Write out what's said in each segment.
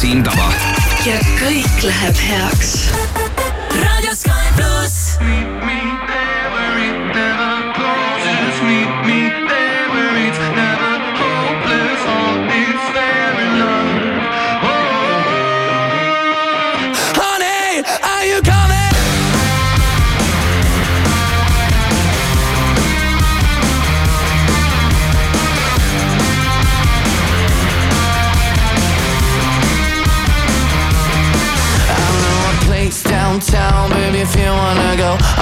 sindama. ja kõik läheb heaks.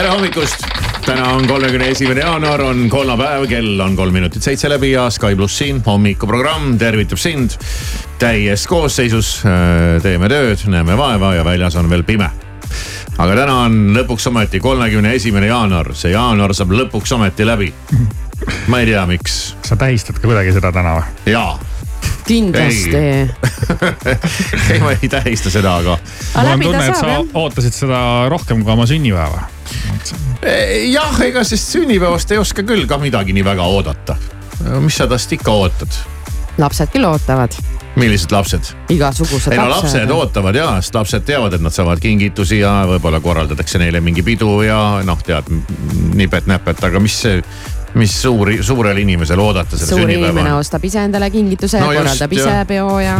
Tere hommikust. täna on kolmekümne esimene jaanuar, on kolmapäev, kell on kolm minutit seitse läbi ja Sky pluss siin, hommikuprogramm tervitab sind täies koosseisus. teeme tööd, näeme vaeva ja väljas on veel pime. aga täna on lõpuks ometi kolmekümne esimene jaanuar, see jaanuar saab lõpuks ometi läbi. ma ei tea, miks, sa tähistad ka kuidagi seda täna või? jaa kindlasti. ei, ma ei tähista seda, aga mul on tunne, et sa jah. ootasid seda rohkem kui oma sünnipäeva. Eh, jah, ega sest sünnipäevast ei oska küll ka midagi nii väga oodata. mis sa tast ikka ootad? lapsed küll ootavad, millised lapsed? igasugused ei no lapsed lapsed. ootavad ja, sest lapsed teavad, et nad saavad kingitusi ja võib-olla korraldatakse neile mingi pidu ja noh, tead nipet-näpet, aga mis see, mis suuri, suurel inimesel oodata selle suur inimene sünnipäeva on? ostab ise endale kingituse No korraldab ise peo ja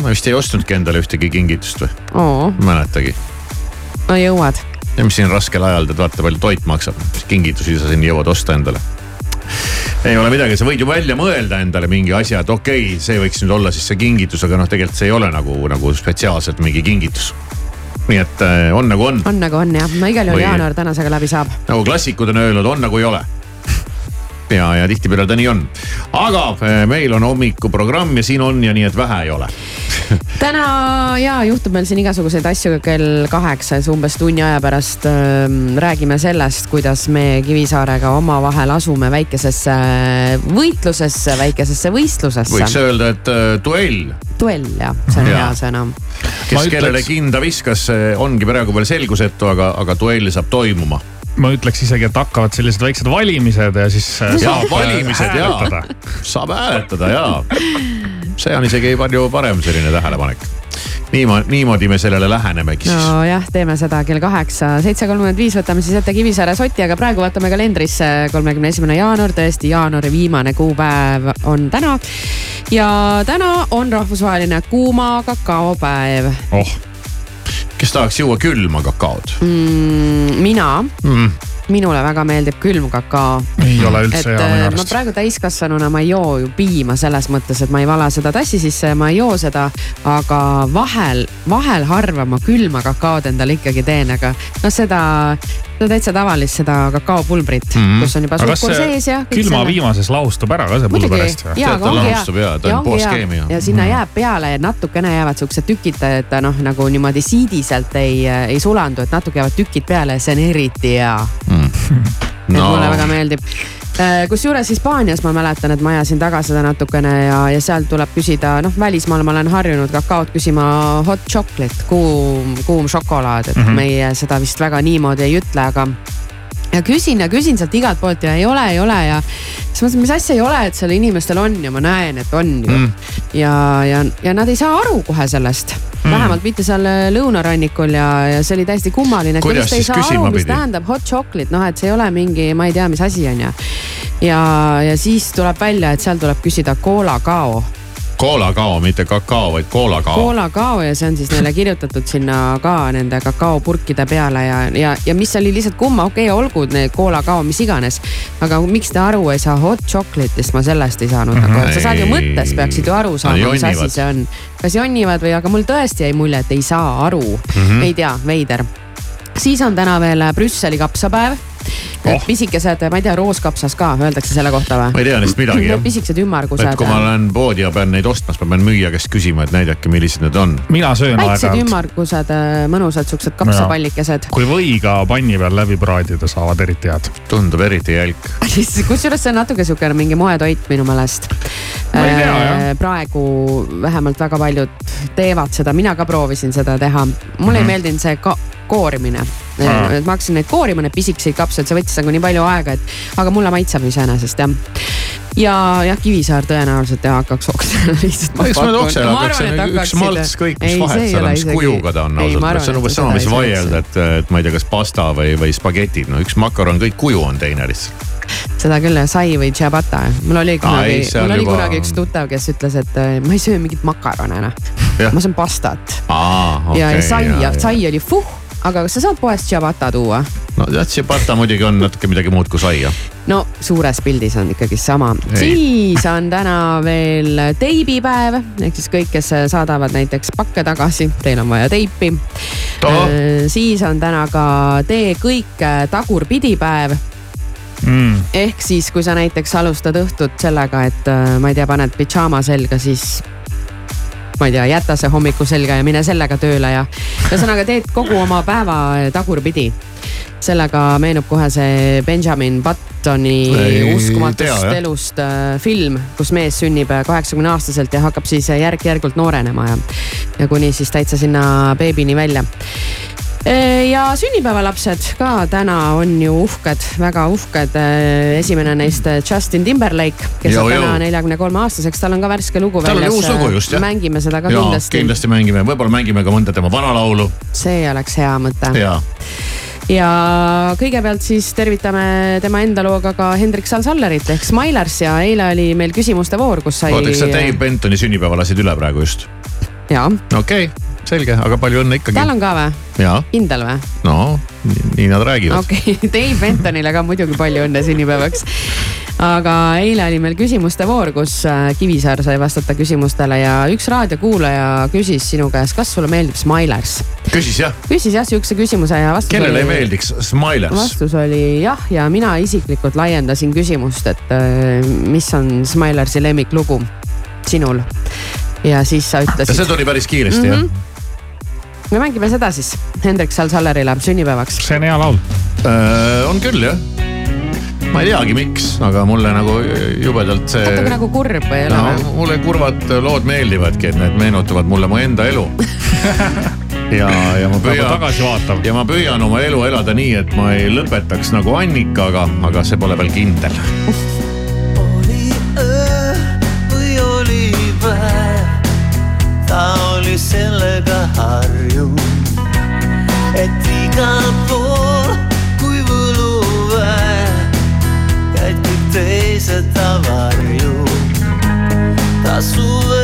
ma vist ei ostnudki endale ühtegi kingitust või, mäletagi. no jõuad. ja mis siin raskel ajal tead, vaata palju toit maksab, kingitusi sa siin jõuad osta endale. ei ole midagi, sa võid ju välja mõelda endale mingi asja, et okei okay,, see võiks nüüd olla siis see kingitus, aga noh, tegelikult see ei ole nagu, nagu spetsiaalselt mingi kingitus. nii et äh, on nagu on, on nagu on jah, no igal juhul jaanuar tänasega läbi saab. nagu klassikud on öelnud, on nagu ei ole ja, ja tihtipeale ta nii on. aga äh, meil on hommikuprogramm ja siin on ja nii, et vähe ei ole. täna ja juhtub meil siin igasuguseid asju kell kaheksa, siis umbes tunni aja pärast ähm, räägime sellest, kuidas me Kivisaarega omavahel asume väikesesse võitlusesse, väikesesse võistlusesse võiks. öelda, et äh, duell, duell jah, see on hea sõna. kes Ma kellele ütleks- kinda viskas, ongi praegu veel selgusetu, aga, aga duell saab toimuma. Ma ütleks isegi, et hakkavad sellised väiksed valimised ja siis äh, Jaa, saab äh, valimised, jaa. hääletada. saab hääletada ja see on isegi palju parem selline tähelepanek. niimoodi, niimoodi me sellele lähenemegi siis. nojah, teeme seda kell kaheksa, seitse kolmkümmend viis võtame siis ette Kivisaare soti, aga praegu vaatame kalendrisse, kolmekümne esimene jaanuar, tõesti jaanuari viimane kuupäev on täna. ja täna on rahvusvaheline kuuma kakaopäev oh, kes tahaks juua külma kakaod mm,. mina mm.? Minule väga meeldib külm kakao. ei ole üldse et hea minu äh, ma arust. praegu täiskasvanuna ma ei joo ju piima selles mõttes, et ma ei vala seda tassi sisse ja ma ei joo seda. aga vahel, vahel harva ma külma kakaod endale ikkagi teen, aga noh, seda, seda täitsa tavalist, seda kakaopulbrit mm. -hmm. kus on juba suhkur see sees ja. külma viimases lahustub ära ka see pulber hästi ja, ta aga ongi lahustab hea ja, ta on ongi hea. puhaskeemia. ja sinna jääb peale ja natukene jäävad siuksed tükid, et ta noh, nagu niimoodi siidiselt ei, ei sulandu, et natuke jäävad tükid peale ja see on eriti hea et No. mulle väga meeldib. kusjuures Hispaanias ma mäletan, et ma ajasin taga seda natukene ja, ja seal tuleb küsida, noh, välismaal ma olen harjunud kakaot küsima hot chocolate, kuum, kuum šokolaad, et mm -hmm. meie seda vist väga niimoodi ei ütle, aga ja küsin ja küsin sealt igalt poolt ja ei ole, ei ole ja siis mõtlesin, mis asja ei ole, et seal inimestel on ja ma näen, et on ju mm.. ja, ja, ja nad ei saa aru kohe sellest mm., vähemalt mitte seal lõunarannikul ja, ja see oli täiesti kummaline. Kuidas siis aru, küsima mis pidi? tähendab hot chocolate, noh, et see ei ole mingi, ma ei tea, mis asi on ja. ja, ja siis tuleb välja, et seal tuleb küsida cola kao koolakao, mitte kakao, vaid koolakao. Cola kao ja see on siis neile kirjutatud sinna ka nende kakaopurkide peale ja, ja, ja mis oli lihtsalt kumma, okei okay,, olgu need Cola kao, mis iganes. aga miks te aru ei saa hot chocolate'ist, ma sellest ei saanud mm, -hmm. sa saad ju Ei. mõttest peaksid ju aru saama, mis jonnivad. asi see on. kas jonnivad või, aga mul tõesti jäi mulje, et ei saa aru mm, -hmm. ei tea, veider. siis on täna veel Brüsseli kapsapäev Oh. pisikesed, ma ei tea, rooskapsas ka öeldakse selle kohta või? ma ei tea neist midagi jah. pisikesed ümmargused kui ma lähen poodi ja pean neid ostma, siis ma pean müüja käest küsima, et näidake, millised need on. mina söön väiksed aeg-ajalt, ümmargused, mõnusad siuksed kapsapallikesed. kui võiga panni peal läbi praadida, saavad eriti head. tundub eriti jälk. kusjuures see on natuke siukene mingi moetoit minu meelest. Jah. praegu vähemalt väga paljud teevad seda, mina ka proovisin seda teha. mulle mm -hmm. ei meeldinud see ka koorimine. Aa. et ma hakkasin neid koorima, neid pisikeseid kapsaid, see võttis nagu nii palju aega, et aga mulle maitseb iseenesest jah ja jah, Kivisaar tõenäoliselt jah hakkaks oksele lihtsalt. Ma oksele hakkaks, see on üks malts, kõik, mis vahet seal on, mis kujuga ta on ausalt öeldes, see on umbes sama, mis vaielda, et, et ma ei tea, kas pasta või, või spagetid, no üks makaron, kõik kuju on teine lihtsalt. seda küll sai või ciabatta. mul oli kunagi mul oli juba- kunagi üks tuttav, kes ütles, et äh, ma ei söö mingit makarone enam. Jah. ma söön pastat okei ja sai, sai oli fuh, aga kas sa saad poest ciabatta tuua? no tead, ciabatta muidugi on natuke midagi muud kui sai jah. no suures pildis on ikkagi sama. Siis on täna veel teibipäev ehk siis kõik, kes saadavad näiteks pakke tagasi, teil on vaja teipi. Too. siis on täna ka tee kõik tagurpidi päev Mm. ehk siis, kui sa näiteks alustad õhtut sellega, et äh, ma ei tea, paned pidžaama selga, siis ma ei tea, jäta see hommiku selga ja mine sellega tööle ja ühesõnaga teed kogu oma päeva äh, tagurpidi. sellega meenub kohe see Benjamin Buttoni Ei uskumatust tea, elust äh, film, kus mees sünnib kaheksakümne aastaselt ja hakkab siis järk-järgult noorenema ja, ja kuni siis täitsa sinna beebini välja ja sünnipäevalapsed ka täna on ju uhked, väga uhked. esimene neist Justin Timberlake, kes Joo, on täna neljakümne kolme aastaseks, tal on ka värske lugu Tal väljas. uus lugu just, jah. mängime seda ka jaa, kindlasti, kindlasti mängime, võib-olla mängime ka mõnda tema vana laulu see oleks hea mõte. ja ja kõigepealt siis tervitame tema enda looga ka Hendrik Sal-Sallerit ehk Smilers ja eile oli meil küsimuste voor, kus sai. oota, kas sa Dave Bentoni sünnipäeva lasid üle praegu just? jaa, okei okay,, selge, aga palju õnne ikkagi tal. on ka või? kindel või? no nii, nad räägivad okei okay. Dave Bentonile ka muidugi palju õnne sünnipäevaks. aga eile oli meil küsimuste voor, kus äh, Kivisaar sai vastata küsimustele ja üks raadiokuulaja küsis sinu käest, kas sulle meeldib Smilers. küsis jah, küsis jah sihukese küsimuse ja vastus kellele ei oli, meeldiks Smilers? vastus oli jah, ja mina isiklikult laiendasin küsimust, et äh, mis on Smilersi lemmiklugu sinul. ja siis sa ja see ütlesid, tuli päris kiiresti Mhm. mm -hmm. Me mängime seda siis Hendrik Sal-Sallerile sünnipäevaks. see on hea laul. jah? on küll jah. ma ei teagi, miks, aga mulle nagu jubedalt see natuke nagu kurb või ei ole no, või? mulle kurvad lood meeldivadki, et need meenutavad mulle mu enda elu. ja, ja ma püüan, ja ma püüan oma elu elada nii, et ma ei lõpetaks nagu Annikaga, aga see pole veel kindel. oli öö või oli päev, ta oli sellega harjun, et igal pool kui võluväe jäid kõik teised ta varju. ta suve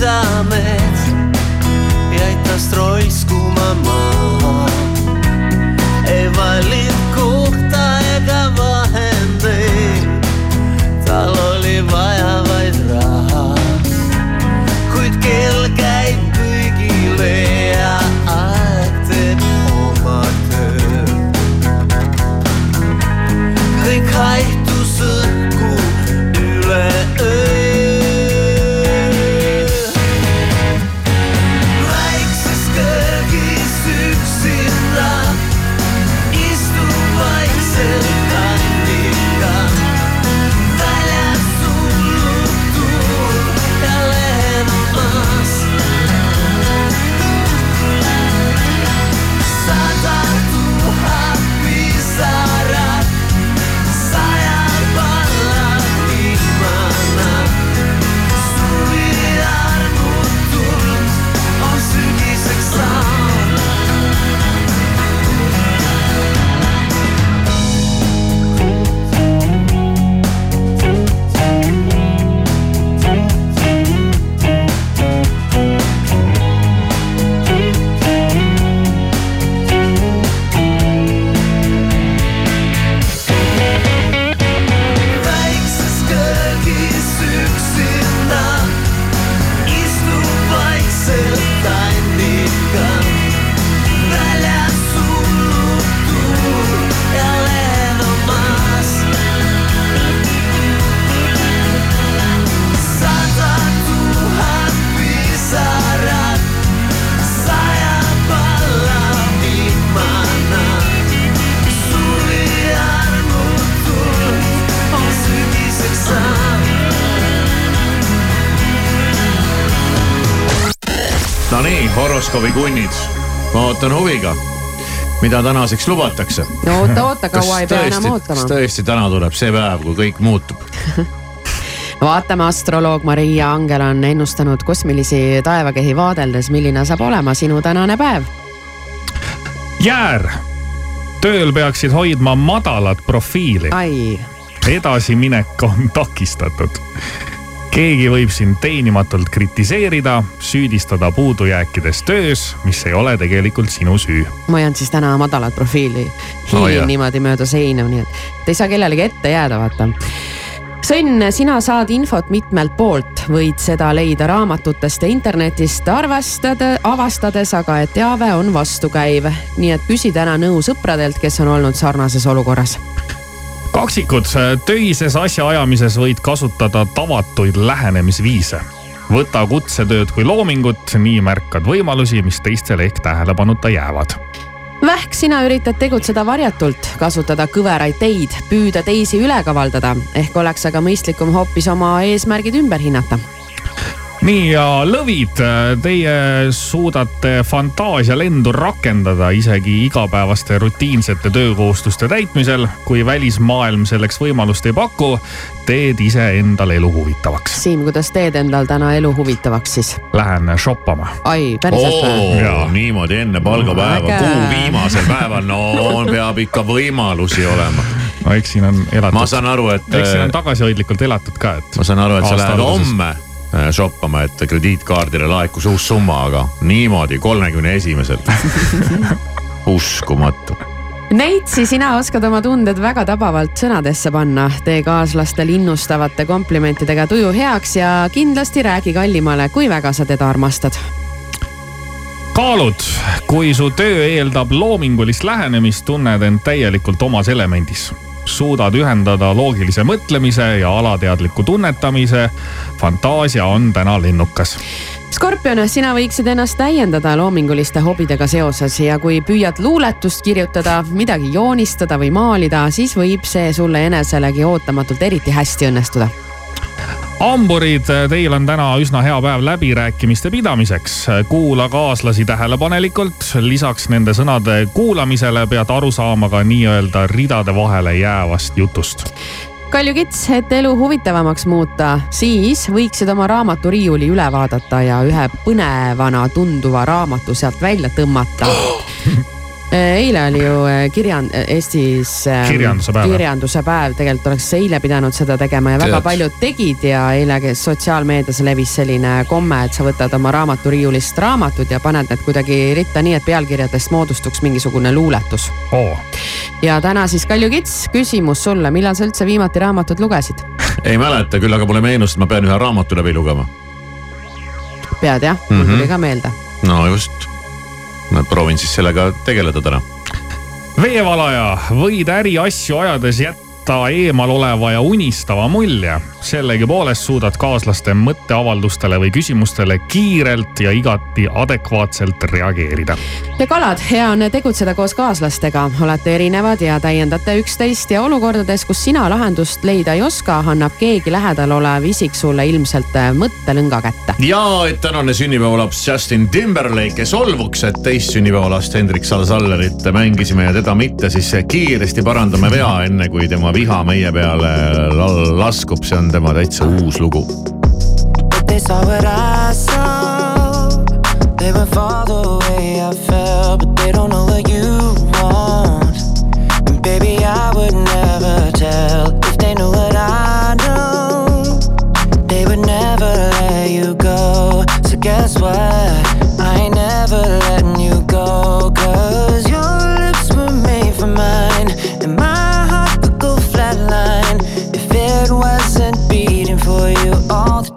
ja Nonii, horoskoobi kunnid, ma ootan huviga, mida tänaseks lubatakse. no oota, oota, kaua ei pea enam kas ootama. tõesti täna tuleb see päev, kui kõik muutub? vaatame, astroloog Maria Angel on ennustanud kosmilisi taevakehi vaadeldes, milline saab olema sinu tänane päev. jäär, tööl peaksid hoidma madalat profiili, ai, edasiminek on takistatud. Keegi võib sind teenimatult kritiseerida, süüdistada puudujääkides töös, mis ei ole tegelikult sinu süü. ma hoian siis täna madalat profiili. Oh, hiilin jah. niimoodi mööda seina, nii et ei saa kellelegi ette jääda, vaata sõnn, sina saad infot mitmelt poolt, võid seda leida raamatutest ja internetist arvestada, avastades aga, et teave on vastukäiv. nii et küsi täna nõu sõpradelt, kes on olnud sarnases olukorras. kaksikud, töises asjaajamises võid kasutada tavatuid lähenemisviise. võta kutsetööd kui loomingut, nii märkad võimalusi, mis teistele ehk tähelepanuta jäävad Vähk, sina üritad tegutseda varjatult, kasutada kõveraid teid, püüda teisi üle kavaldada, ehk oleks aga mõistlikum hoopis oma eesmärgid ümber hinnata. Nii ja lõvid, teie suudate fantaasialendu rakendada isegi igapäevaste rutiinsete töökohustuste täitmisel. kui välismaailm selleks võimalust ei paku, teed iseendale elu huvitavaks. Siim, kuidas teed endal täna elu huvitavaks siis? Lähen shoppama. ai, päriselt või? Niimoodi enne palgapäeva, Äge. kuu viimasel päeval, no peab ikka võimalusi olema. no eks siin on elatud. ma saan aru, et, eks siin on tagasihoidlikult elatud ka, et. ma saan aru, et sa lähed homme äh, shoppama, et krediitkaardile laekus uus summa, aga niimoodi kolmekümne esimesel. uskumatu. Neitsi, sina oskad oma tunded väga tabavalt sõnadesse panna, tee kaaslastele innustavate komplimentidega tuju heaks ja kindlasti räägi kallimale, kui väga sa teda armastad. kaalud, kui su töö eeldab loomingulist lähenemist, tunned end täielikult omas elemendis. Suudad ühendada loogilise mõtlemise ja alateadliku tunnetamise. fantaasia on täna lennukas Skorpion, sina võiksid ennast täiendada loominguliste hobidega seoses ja kui püüad luuletust kirjutada, midagi joonistada või maalida, siis võib see sulle eneselegi ootamatult eriti hästi õnnestuda hamburid, teil on täna üsna hea päev läbirääkimiste pidamiseks. kuula kaaslasi tähelepanelikult, lisaks nende sõnade kuulamisele pead aru saama ka nii-öelda ridade vahele jäävast jutust. Kalju Kits, et elu huvitavamaks muuta, siis võiksid oma raamaturiiuli üle vaadata ja ühe põnevana tunduva raamatu sealt välja tõmmata eile oli ju äh, kirjan-, Eestis ähm, Kirjanduse päev. kirjanduse päev, tegelikult oleks eile pidanud seda tegema ja väga Tead. paljud tegid ja eile kes sotsiaalmeedias levis selline komme, et sa võtad oma raamaturiiulist raamatud ja paned need kuidagi ritta nii, et pealkirjadest moodustuks mingisugune luuletus. oo, ja täna siis Kalju Kits, küsimus sulle, millal sa üldse viimati raamatut lugesid? ei mäleta küll, aga mulle meenus, et ma pean ühe raamatu läbi lugema. pead jah, mul Mhm. tuli ka meelde. no just. Proovin siis sellega tegeleda täna. veevalaja, võid äriasju ajades jätta eemal oleva ja unistava mulje. Sellegipoolest suudad kaaslaste mõtteavaldustele või küsimustele kiirelt ja igati adekvaatselt reageerida. ja kalad, hea on tegutseda koos kaaslastega, olete erinevad ja täiendate üksteist ja olukordades, kus sina lahendust leida ei oska, annab keegi lähedal olev isik sulle ilmselt mõttelõnga kätte. ja et tänane sünnipäevalaps Justin Timberlake solvuks, et teist sünnipäevalast Hendrik Sal-Sallerit mängisime ja teda mitte, siis kiiresti parandame vea, enne kui tema viha meie peale la- laskub, see on tema täitsa uus lugu. But they saw what I saw. They went far the way I felt, but they don't know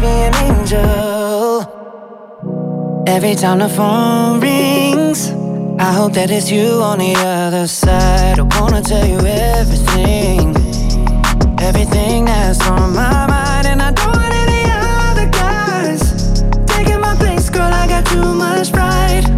Be an angel. Every time the phone rings, I hope that it's you on the other side. I wanna tell you everything, everything that's on my mind, and I don't want any other guys taking my place, girl. I got too much pride.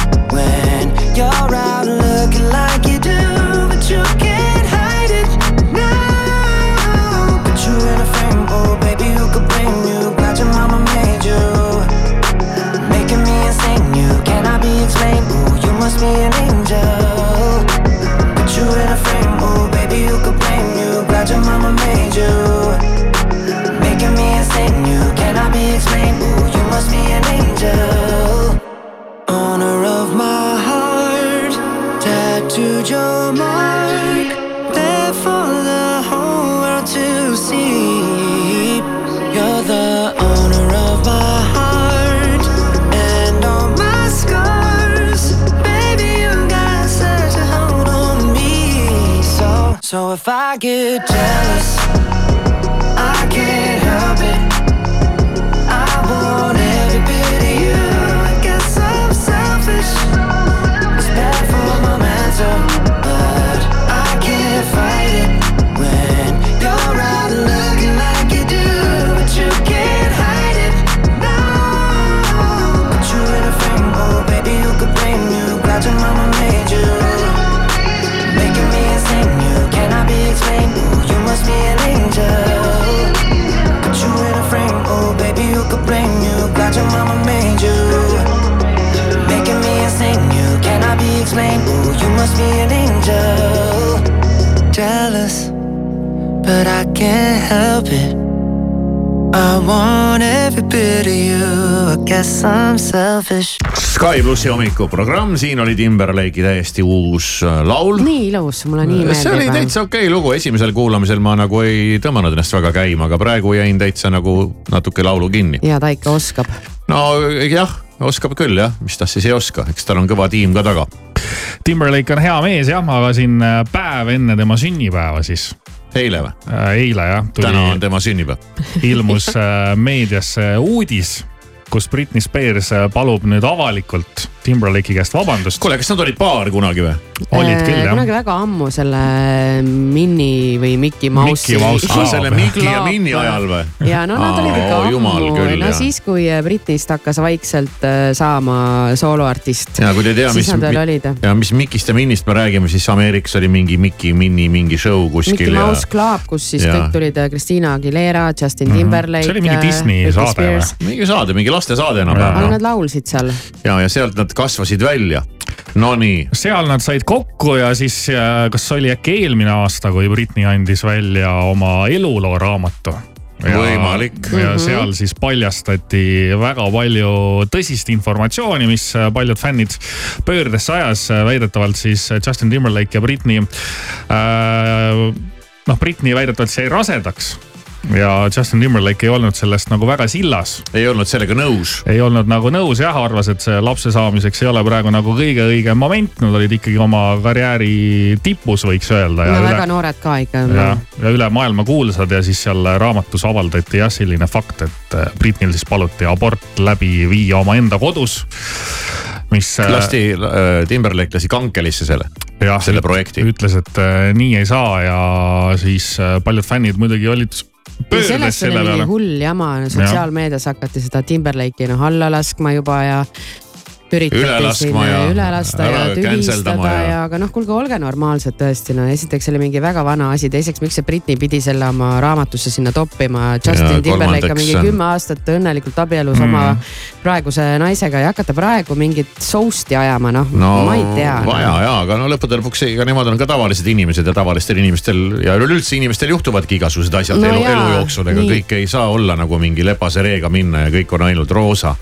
I get jealous. You. Your mama made you. Making me insane, you cannot be explained. Ooh, you must be an angel. Jealous, but I can't help it. I want every bit of you. I guess I'm selfish. Sky plussi hommikuprogramm, siin oli Timberlake'i täiesti uus äh, laul. nii ilus, mulle nii meeldib. see oli täitsa okei okay lugu, esimesel kuulamisel ma nagu ei tõmmanud ennast väga käima, aga praegu jäin täitsa nagu natuke laulu kinni. ja ta ikka oskab. no jah, oskab küll jah, mis tast siis ei oska, eks tal on kõva tiim ka taga. Timberlake on hea mees jah, aga siin äh, päev enne tema sünnipäeva siis eile või? eile jah. täna on tema sünnipäev. ilmus äh, meediasse uudis, kus Britney Spears äh, palub nüüd avalikult Timberlake'i käest vabandust. kuule, kas nad olid paar kunagi või? olid küll jah. kunagi väga ammu selle Minnie või Mickey Mouse'i. Ah, selle Mickey ja Minnie ajal või? ja no nad olid ikka ammu, no jah. siis kui Britneyst hakkas vaikselt saama sooloartist. ja kui te ei tea, mis, ja mis Mickey'st ja Minnie'st me räägime, siis Ameerikas oli mingi Mickey, Minnie mingi show kuskil. Mickey ja... Mouse Club, kus siis ja. kõik tulid Christina Aguilera, Justin Timberlake mm. -hmm. see oli mingi Disney saade või? mingi saade, mingi lastesaade enam-vähem. aga nad laulsid seal. ja, ja sealt nad kasvasid välja. Nonii. seal nad said kokku ja siis, kas oli äkki eelmine aasta, kui Britney andis välja oma eluloo raamatu ja, võimalik. ja mhm. seal siis paljastati väga palju tõsist informatsiooni, mis paljud fännid pöördesse ajas. väidetavalt siis Justin Timberlake ja Britney äh,. noh, Britney väidetavalt sai rasedaks ja Justin Timberlake ei olnud sellest nagu väga sillas. ei olnud sellega nõus? ei olnud nagu nõus jah, arvas, et see lapse saamiseks ei ole praegu nagu kõige õigem moment, nad olid ikkagi oma karjääri tipus, võiks öelda. no üle, väga noored ka ikka. ja, ja üle maailma kuulsad ja siis seal raamatus avaldati jah selline fakt, et äh, Britneyl siis paluti abort läbi viia omaenda kodus mis. Äh, lasti äh,, Timberlake lasi kankelisse selle, selle projekti. ütles, et äh, nii ei saa ja siis äh, paljud fännid muidugi olid sellest oli mingi hull jama, sotsiaalmeedias hakati seda Timberlake'i noh alla laskma juba ja üritati siin üle lasta ja tühistada ja, ja aga noh, kuulge, olge normaalsed tõesti, no esiteks oli mingi väga vana asi, teiseks, miks see Britney pidi selle oma raamatusse sinna toppima. Justin Timberlake on mingi kümme aastat õnnelikult abielus mm. oma praeguse naisega ja hakata praegu mingit soust'i ajama, noh no, ma ei tea. vaja no. ja, aga no lõppude lõpuks, ega nemad on ka tavalised inimesed ja tavalistel inimestel ja üleüldse inimestel juhtuvadki igasugused asjad no, elu, elu jooksul, ega kõik ei saa olla nagu mingi lepase reega minna ja kõik on ainult roosa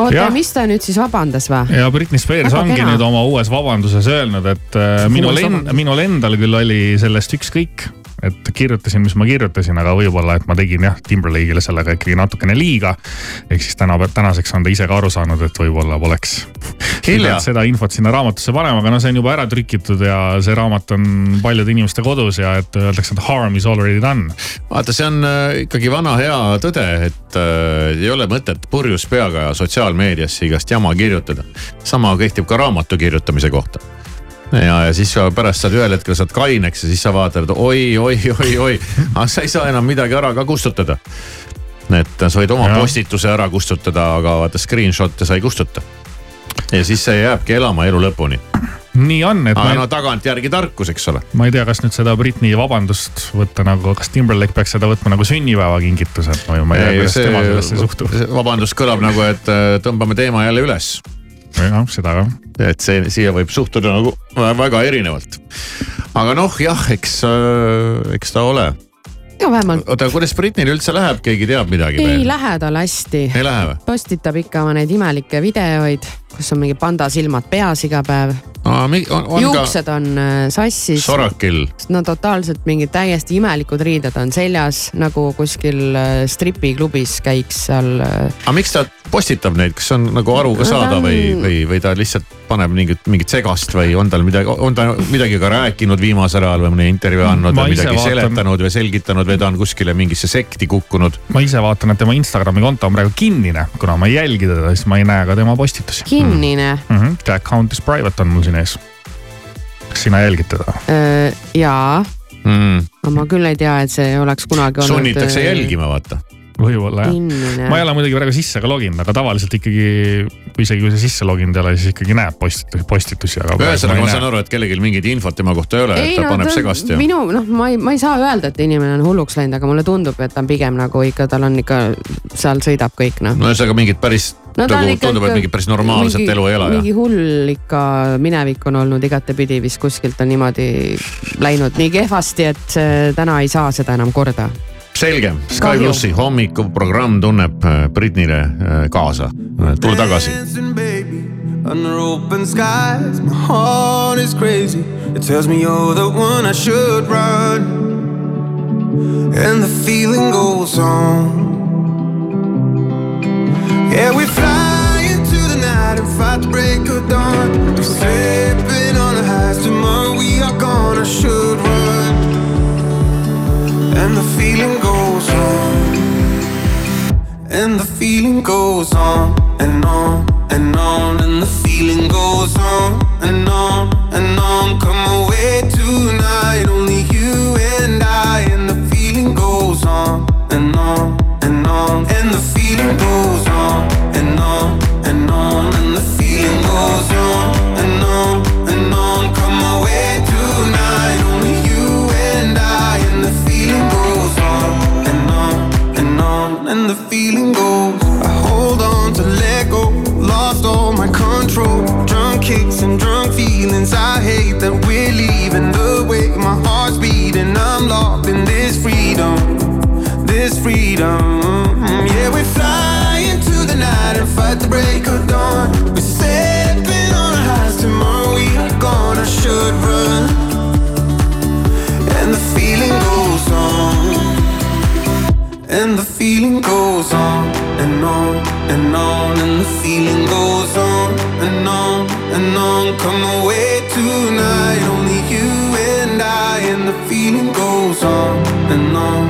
oota, mis ta nüüd siis vabandas või? ja Britney Spears Väga ongi kena. nüüd oma uues vabanduses öelnud, et äh, minul, en, minul endal küll oli sellest ükskõik et kirjutasin, mis ma kirjutasin, aga võib-olla, et ma tegin jah, Timberlake'ile sellega ikkagi natukene liiga. ehk siis täna, tänaseks on ta ise ka aru saanud, et võib-olla poleks seda infot sinna raamatusse panema, aga no see on juba ära trükitud ja see raamat on paljude inimeste kodus ja et öeldakse, et harm is already done. vaata, see on äh, ikkagi vana hea tõde, et äh, ei ole mõtet purjus peaga sotsiaalmeediasse igast jama kirjutada. sama kehtib ka raamatu kirjutamise kohta ja, ja siis pärast saad ühel hetkel saad kaineks ja siis sa vaatad oi, oi, oi, oi, aga sa ei saa enam midagi ära ka kustutada. et sa võid oma ja. postituse ära kustutada, aga vaata screenshot'e sa ei kustuta. ja siis see jääbki elama elu lõpuni nii on, et. aga no tagantjärgi tarkus, eks ole. ma ei tea, kas nüüd seda Britney vabandust võtta nagu, kas Timberlake peaks seda võtma nagu sünnipäevakingitusena või ma ei tea, kuidas tema sellesse suhtub. vabandus kõlab nagu, et äh, tõmbame teema jälle üles jah, seda jah. et see, siia võib suhtuda nagu väga erinevalt. aga noh, jah, eks, äh, eks ta ole ja vähemalt. oota, kuidas Britneyl üldse läheb, keegi teab midagi? ei veel? lähe tal hästi. ei lähe või? postitab ikka oma neid imelikke videoid, kus on mingi panda silmad peas iga päev juuksed ka... on äh, sassis. sorakil. no totaalselt mingid täiesti imelikud riided on seljas nagu kuskil äh, stripiklubis käiks seal. Äh. aga miks ta postitab neid, kas on nagu aru ka saada no, või, või, või ta lihtsalt paneb mingit, mingit segast või on tal midagi, on ta midagi ka rääkinud viimasel ajal või mõne intervjuu andnud või midagi vaatan... seletanud või selgitanud või ta on kuskile mingisse sekti kukkunud? ma ise vaatan, et tema Instagrami konto on praegu kinnine, kuna ma ei jälgi teda, siis ma ei näe ka tema postitusi. kinnine mm? -hmm. The account is private on mul siin ees. kas sina jälgid teda? jaa mm., aga ma küll ei tea, et see oleks kunagi olnud. sunnitakse jälgima, vaata võib-olla jah ma ei ole muidugi praegu sisse ka loginud, aga tavaliselt ikkagi, kui isegi kui sa sisse loginud ei ole, siis ikkagi näeb postitusi, postitusi, aga. ühesõnaga, ma saan aru, et kellelgi mingit infot tema kohta ei ole, et ta paneb segast ja. minu noh, ma ei, ma ei saa öelda, et inimene on hulluks läinud, aga mulle tundub, et ta on pigem nagu ikka, tal on ikka, seal sõidab kõik noh. no ühesõnaga mingit päris No ta on nagu tundub, et mingit päris normaalset mingi- elu ei ela mingi hull ikka minevik on olnud igatepidi vist kuskilt on niimoodi läinud nii kehvasti, et see täna ei saa seda enam korda. selge, Sky plussi hommikuprogramm tunneb äh, Britnile äh, kaasa. tule tagasi. Under open skies. My heart is crazy. It tells me you're the one I should run. And the feeling goes on. Yeah, we fly into the night and fight the break of dawn. We're slipping on the highs. Tomorrow we are gonna should run. And the feeling goes on. And the feeling goes on and on and on, and the feeling goes on and on and on. Come away tonight, only you and I, and the feeling goes on and on and on, and the feeling goes freedom. Yeah, we fly into the night and fight the break of dawn. We're stepping on our highs. Tomorrow we are gonna should run, and the feeling goes on. And the feeling goes on and on and on, and the feeling goes on and on and on. Come away tonight, only you and I, and the feeling goes on and on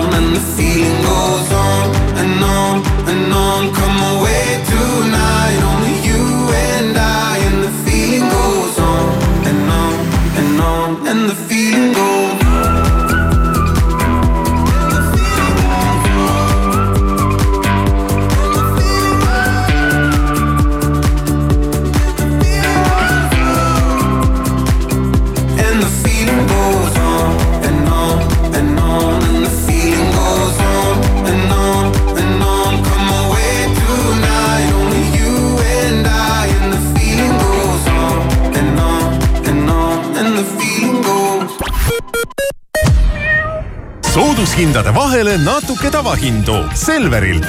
soodushindade vahele natuke tavahindu Selverilt.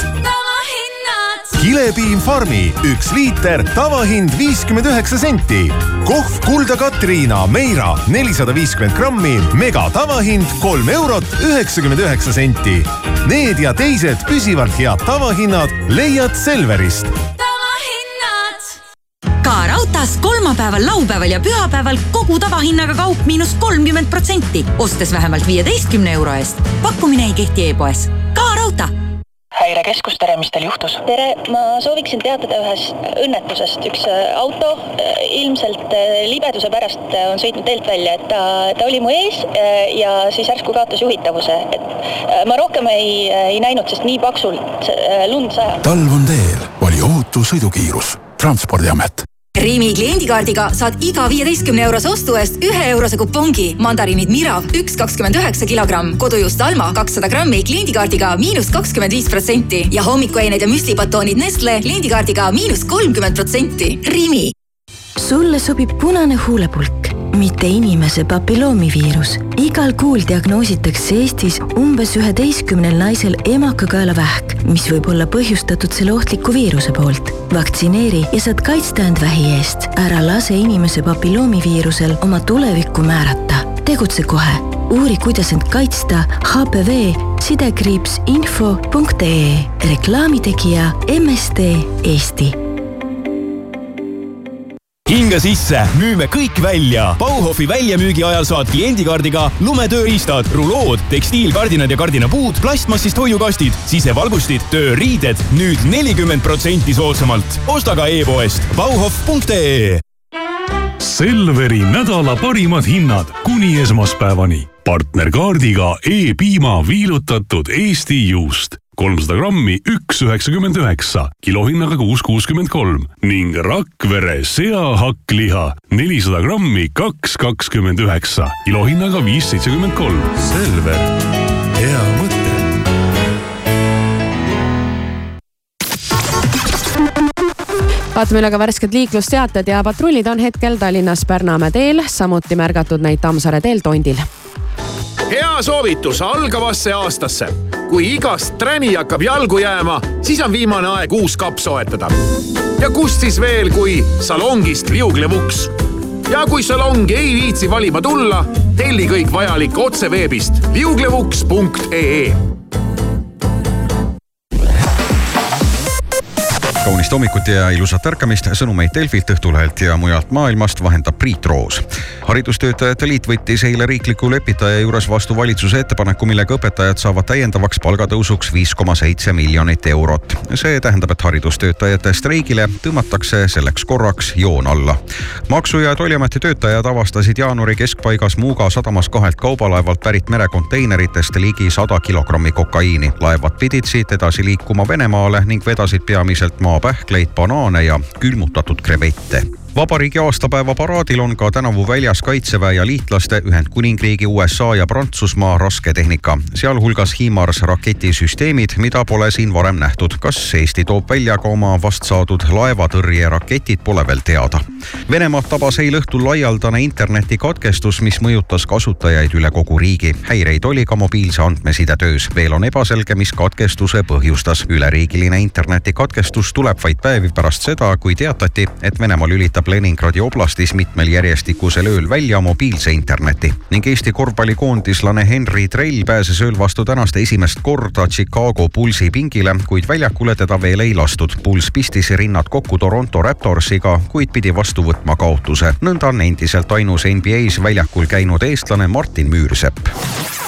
kilepiim Farmi üks liiter, tavahind viiskümmend üheksa senti. kohv Kulda Katriina Meira nelisada viiskümmend grammi, mega tavahind kolm eurot üheksakümmend üheksa senti. Need ja teised püsivalt head tavahinnad leiad Selverist kolmapäeval, laupäeval ja pühapäeval kogu tavahinnaga kaup miinus kolmkümmend protsenti, ostes vähemalt viieteistkümne euro eest. pakkumine ei kehti e-poes. ka raudtee häirekeskus, tere, mis teil juhtus? tere, ma sooviksin teatada ühest õnnetusest. üks äh, auto äh, ilmselt äh, libeduse pärast on sõitnud teelt välja, et ta, ta oli mu ees ja siis järsku kaotas juhitavuse, et ma rohkem ei, ei näinud, sest nii paksult lund sajab. talv on teel, vali ohutu sõidukiirus. transpordiamet Rimi kliendikaardiga saad iga viieteistkümne eurose ostu eest ühe eurose kupongi. mandariinid Mirav üks kakskümmend üheksa kilogramm, kodujuust Alma kakssada grammi kliendikaardiga miinus kakskümmend viis protsenti ja hommikuained ja müslibatoonid Nestle kliendikaardiga miinus kolmkümmend protsenti. Rimi sulle sobib punane huulepulk, mitte inimese papilloomiviirus. igal kuul diagnoositakse Eestis umbes üheteistkümnel naisel emakakaelavähk, mis võib olla põhjustatud selle ohtliku viiruse poolt. vaktsineeri ja saad kaitsta end vähi eest. ära lase inimese papilloomiviirusel oma tulevikku määrata. tegutse kohe, uuri, kuidas end kaitsta HPV sidekriips info.ee reklaamitegija MSD Eesti hinga sisse, müüme kõik välja. Bauhofi väljamüügi ajal saad kliendikaardiga lumetööriistad, rulood, tekstiilkardinad ja kardinapuud, plastmassist hoiukastid, sisevalgustid, tööriided nüüd nelikümmend protsenti soodsamalt. osta ka e-poest bauhof.ee Selveri nädala parimad hinnad kuni esmaspäevani. partnerkaardiga E-piima viilutatud Eesti juust kolmsada grammi, üks üheksakümmend üheksa, kilohinnaga kuus kuuskümmend kolm ning Rakvere seahakkliha nelisada grammi, kaks kakskümmend üheksa, kilohinnaga viis seitsekümmend kolm. Selver, hea mõte. vaatame üle ka värsked liiklusteated ja patrullid on hetkel Tallinnas Pärnamäe teel, samuti märgatud neid Tammsaare teel Tondil. Hea soovitus algavasse aastasse. kui igast träni hakkab jalgu jääma, siis on viimane aeg uus kapp soetada. ja kust siis veel, kui salongist liuglevuks. ja kui salongi ei viitsi valima tulla, telli kõik vajalik otse veebist liuglevuks.ee kaunist hommikut ja ilusat ärkamist, sõnumeid Delfilt, Õhtulehelt ja mujalt maailmast vahendab Priit Roos. haridustöötajate liit võttis eile riikliku lepitaja juures vastu valitsuse ettepaneku, millega õpetajad saavad täiendavaks palgatõusuks viis koma seitse miljonit eurot. see tähendab, et haridustöötajate streigile tõmmatakse selleks korraks joon alla. maksu- ja Tolliameti töötajad avastasid jaanuari keskpaigas Muuga sadamas kahelt kaubalaevalt pärit merekonteineritest ligi sada kilogrammi kokaiini. laevad pidid siit edasi liikuma Venemaale ning vedasid peamiselt maa maapähkleid, banaane ja külmutatud krevette vabariigi aastapäeva paraadil on ka tänavu väljas Kaitseväe ja liitlaste Ühendkuningriigi, USA ja Prantsusmaa rasketehnika, sealhulgas HIMARS raketisüsteemid, mida pole siin varem nähtud. kas Eesti toob välja ka oma vast saadud laevatõrjeraketid, pole veel teada. Venemaad tabas eile õhtul laialdane internetikatkestus, mis mõjutas kasutajaid üle kogu riigi. häireid oli ka mobiilse andmesidetöös. veel on ebaselge, mis katkestuse põhjustas. üleriigiline internetikatkestus tuleb vaid päevi pärast seda, kui teatati, et Venemaa lülitab töötab Leningradi oblastis mitmel järjestikusel ööl välja mobiilse interneti ning Eesti korvpallikoondislane Henri Trell pääses ööl vastu tänast esimest korda Chicago Bullsi pingile, kuid väljakule teda veel ei lastud. Bulls pistis rinnad kokku Toronto Raptorsiga, kuid pidi vastu võtma kaotuse. nõnda on endiselt ainus NBA-s väljakul käinud eestlane Martin Müürsepp.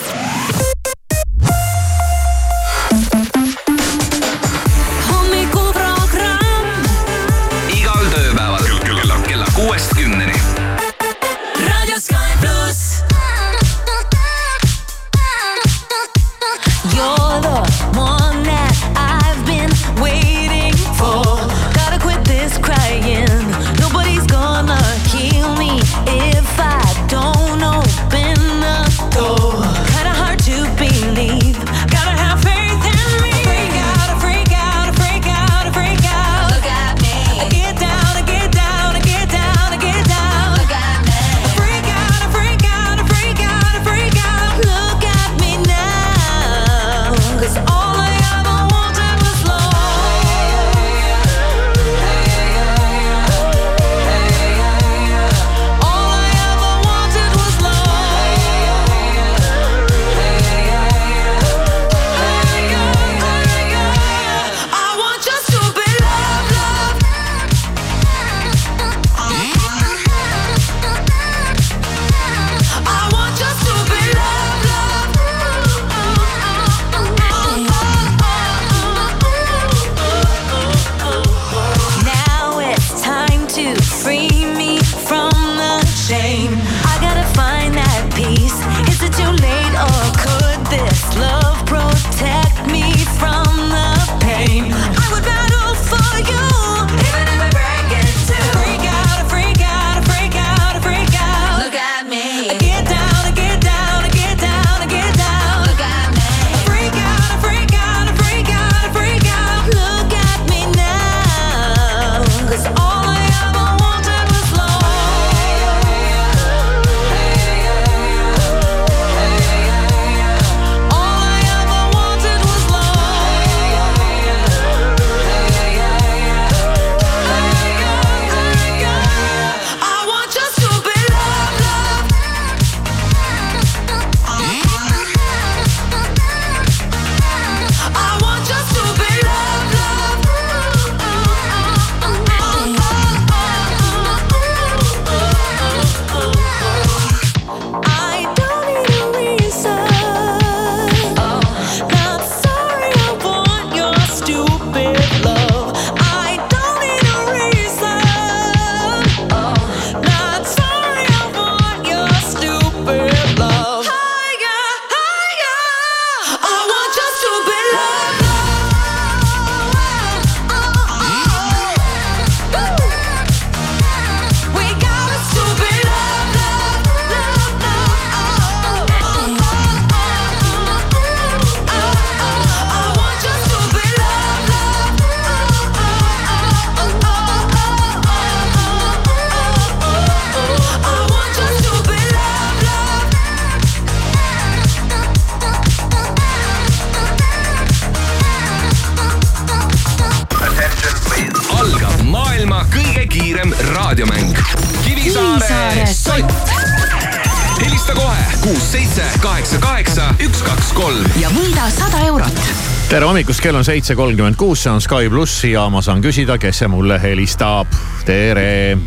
Tere hommikust, kell on seitse kolmkümmend kuus, see on Sky pluss ja ma saan küsida, kes see mulle helistab. tere.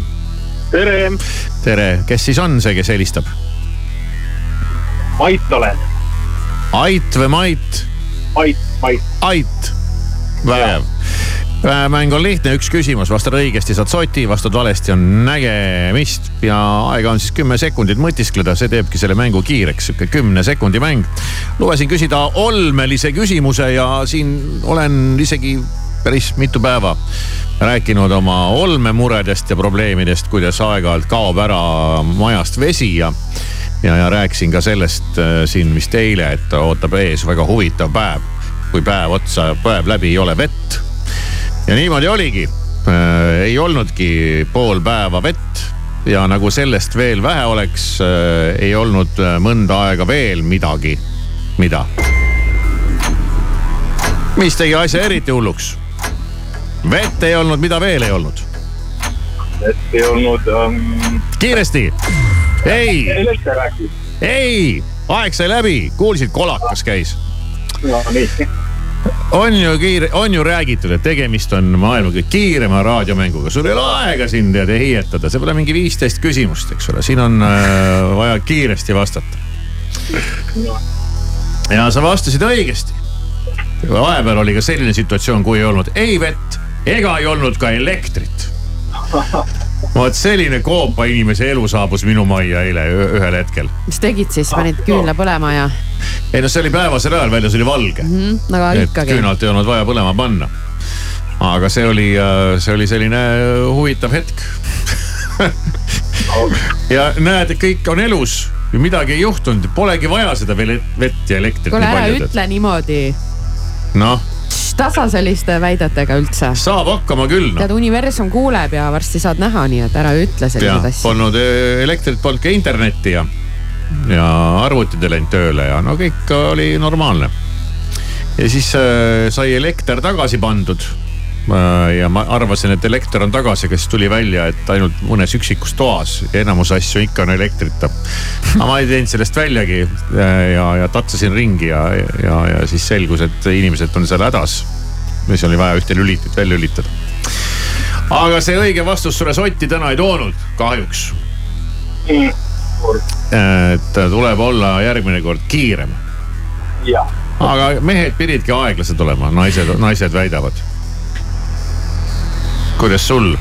tere, tere, kes siis on see, kes helistab? Mait olen. Ait või Mait? Mait, Mait. Ait, vägev. Mäng on lihtne, üks küsimus, vastad õigesti, saad soti, vastad valesti, on nägemist ja aega on siis kümme sekundit mõtiskleda, see teebki selle mängu kiireks, sihuke kümne sekundi mäng. lubasin küsida olmelise küsimuse ja siin olen isegi päris mitu päeva rääkinud oma olmemuredest ja probleemidest, kuidas aeg-ajalt kaob ära majast vesi ja ja, ja rääkisin ka sellest äh, siin vist eile, et ootab ees väga huvitav päev. kui päev otsa, päev läbi ei ole vett. Ja niimoodi oligi äh,. ei olnudki pool päeva vett ja nagu sellest veel vähe oleks äh,, ei olnud äh, mõnda aega veel midagi. mida? mis tegi asja eriti hulluks? vett ei olnud, mida veel ei olnud? et ei olnud um.... kiiresti, ei, ei, aeg sai läbi, kuulsid, kolakas käis no nii. On ju kiire, on ju räägitud, et tegemist on maailma kõige kiirema raadiomänguga, sul ei ole aega siin tead hiietada, see pole mingi viisteist küsimust, eks ole, siin on äh, vaja kiiresti vastata. ja sa vastasid õigesti. vahepeal oli ka selline situatsioon, kui ei olnud ei vett ega ei olnud ka elektrit. vot selline koopa inimese elu saabus minu majja eile ühel hetkel. mis tegid siis, panid küünla põlema ja ei no see oli päevasel ajal, väljas oli valge mm, -hmm, aga et ikkagi. küünalt ei olnud vaja põlema panna. aga see oli, see oli selline äh, huvitav hetk. ja näed, kõik on elus, midagi ei juhtunud, polegi vaja seda vett ja elektrit kuule, ära ütle niimoodi noh, tasa selliste väidetega üldse. saab hakkama küll noh tead, universum kuuleb ja varsti saad näha, nii et ära ütle selliseid asju. polnud elektrit, polnud ka internetti ja, ja arvutid ei läinud tööle ja no kõik oli normaalne. ja siis äh, sai elekter tagasi pandud ja ma arvasin, et elekter on tagasi, aga siis tuli välja, et ainult mõnes üksikus toas ja enamus asju ikka on elektrita. aga ma ei teinud sellest väljagi ja, ja tatsasin ringi ja, ja, ja siis selgus, et inimesed on seal hädas. siis oli vaja ühte lülitit veel lülitada. aga see õige vastus sulle sotti täna ei toonud, kahjuks. et tuleb olla järgmine kord kiirem. aga mehed pididki aeglased olema, naised, naised väidavad. Kuidas sul?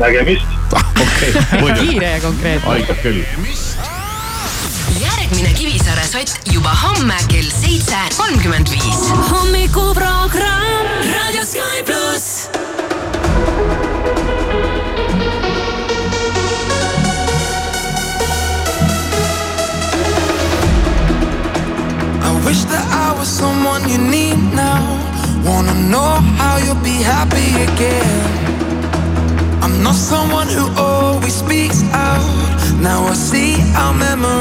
nägemist. okei, muidugi, kiire ja konkreetne. aitab küll. järgmine Kivisaare sott juba homme kell seitse kolmkümmend viis. hommikuprogramm Raadio Sky pluss. I wish that I was someone you need now. Wanna know how you'll be happy again. I'm not someone who always speaks out. Now I see our memories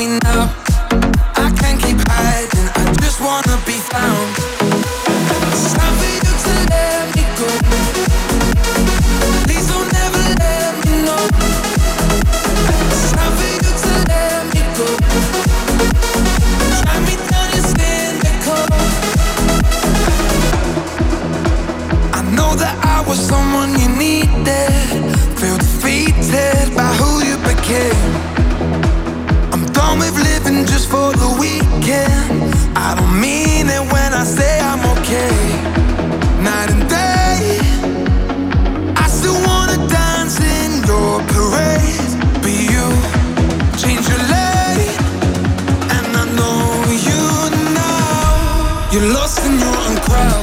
me now. For the weekend. I don't mean it when I say I'm okay. Night and day, I still wanna dance in your parade. But you change your lane, and I know you now. You're lost in your own crowd.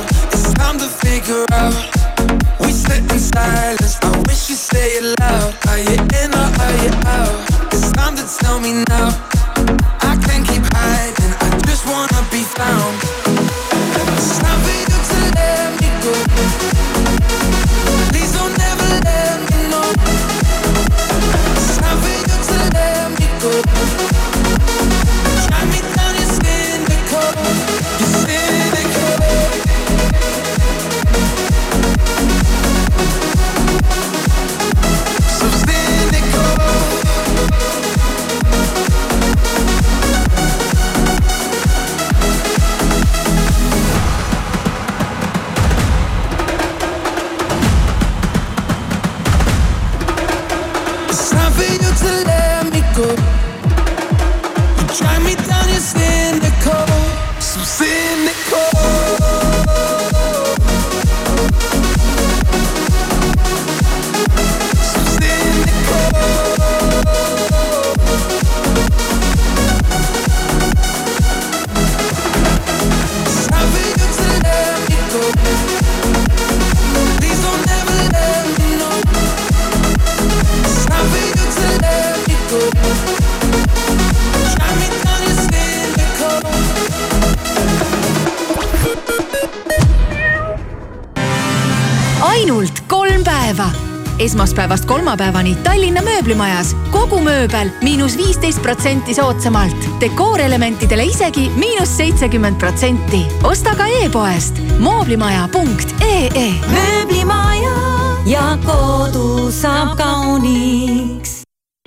Kolmapäevani Tallinna mööblimajas kogu mööbel miinus viisteist protsenti soodsamalt. dekoorelementidele isegi miinus seitsekümmend protsenti. osta ka e-poest mooblimaja.ee. mööblimaja ja kodu saab kauniks.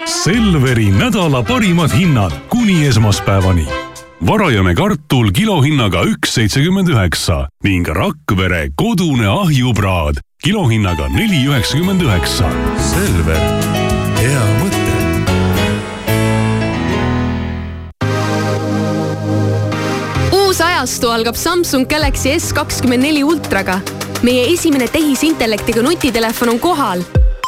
Selveri nädala parimad hinnad kuni esmaspäevani. varajane kartul kilohinnaga üks seitsekümmend üheksa ning Rakvere kodune ahjupraad kilohinnaga neli üheksakümmend üheksa. Selver, hea mõte. uus ajastu algab Samsung Galaxy S kakskümmend neli ultraga. meie esimene tehisintellektiga nutitelefon on kohal.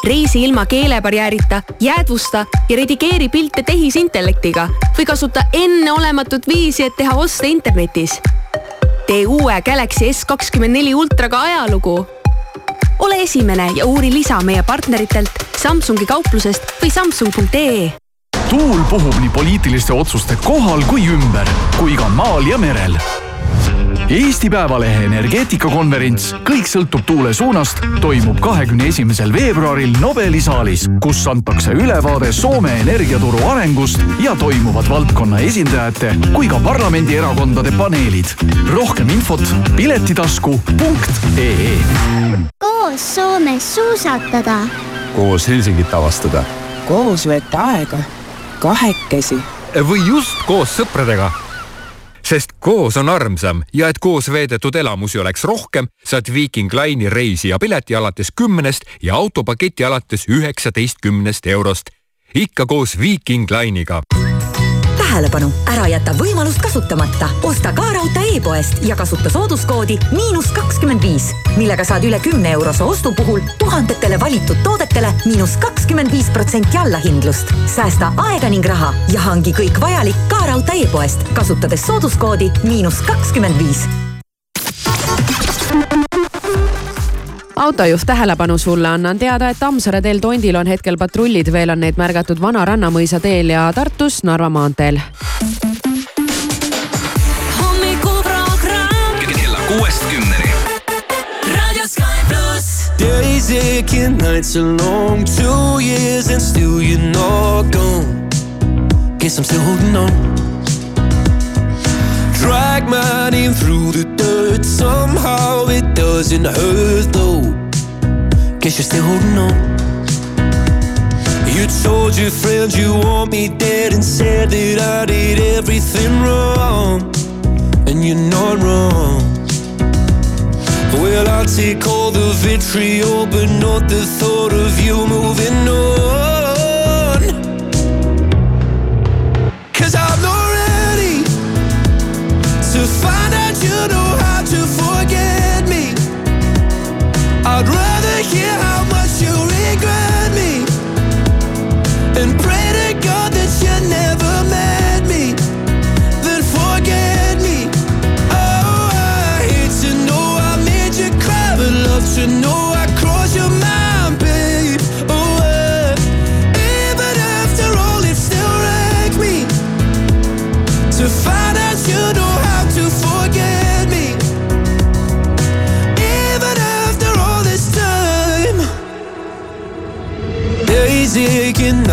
reisi ilma keelebarjäärita, jäädvusta ja redigeeri pilte tehisintellektiga või kasuta enneolematut viisi, et teha oste internetis. tee uue Galaxy S kakskümmend neli ultraga ajalugu. Ole esimene ja uuri lisa meie partneritelt Samsungi kauplusest või samsung.ee tuul puhub nii poliitiliste otsuste kohal kui ümber, kui ka maal ja merel. Eesti Päevalehe energeetikakonverents Kõik sõltub tuule suunast toimub kahekümne esimesel veebruaril Nobeli saalis, kus antakse ülevaade Soome energiaturu arengust ja toimuvad valdkonna esindajate kui ka parlamendierakondade paneelid. rohkem infot piletitasku.ee koos Soomes suusatada. koos Helsingit avastada. koos veeta aega, kahekesi. või just koos sõpradega. Sest koos on armsam ja et koos veedetud elamusi oleks rohkem, saad Viiking Line'i reisi ja pileti alates kümnest ja autopaketi alates üheksateistkümnest eurost. ikka koos Viiking Line'iga tähelepanu, ära jäta võimalust kasutamata. osta ka raudtee e-poest ja kasuta sooduskoodi miinus kakskümmend viis, millega saad üle kümne eurose ostu puhul tuhandetele valitud toodetele miinus kakskümmend viis protsenti allahindlust. säästa aega ning raha ja hangi kõik vajalik ka raudtee e-poest, kasutades sooduskoodi miinus kakskümmend viis autojuht tähelepanu sulle, annan teada, et Tammsaare teel Tondil on hetkel patrullid, veel on neid märgatud Vana Rannamõisa teel ja Tartus Narva maanteel. kella kuuest kümneni. Days aching, nights are long, two years and still you're not gone. Guess I'm still holding on. Drag my name through the dirt, somehow it doesn't hurt though. Guess you're still holding on. You told your friends you want me dead and said that I did everything wrong. And you're not wrong. Well, I'll take all the vitriol, but not the thought of you moving on.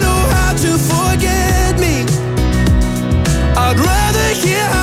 Know how to forget me. I'd rather hear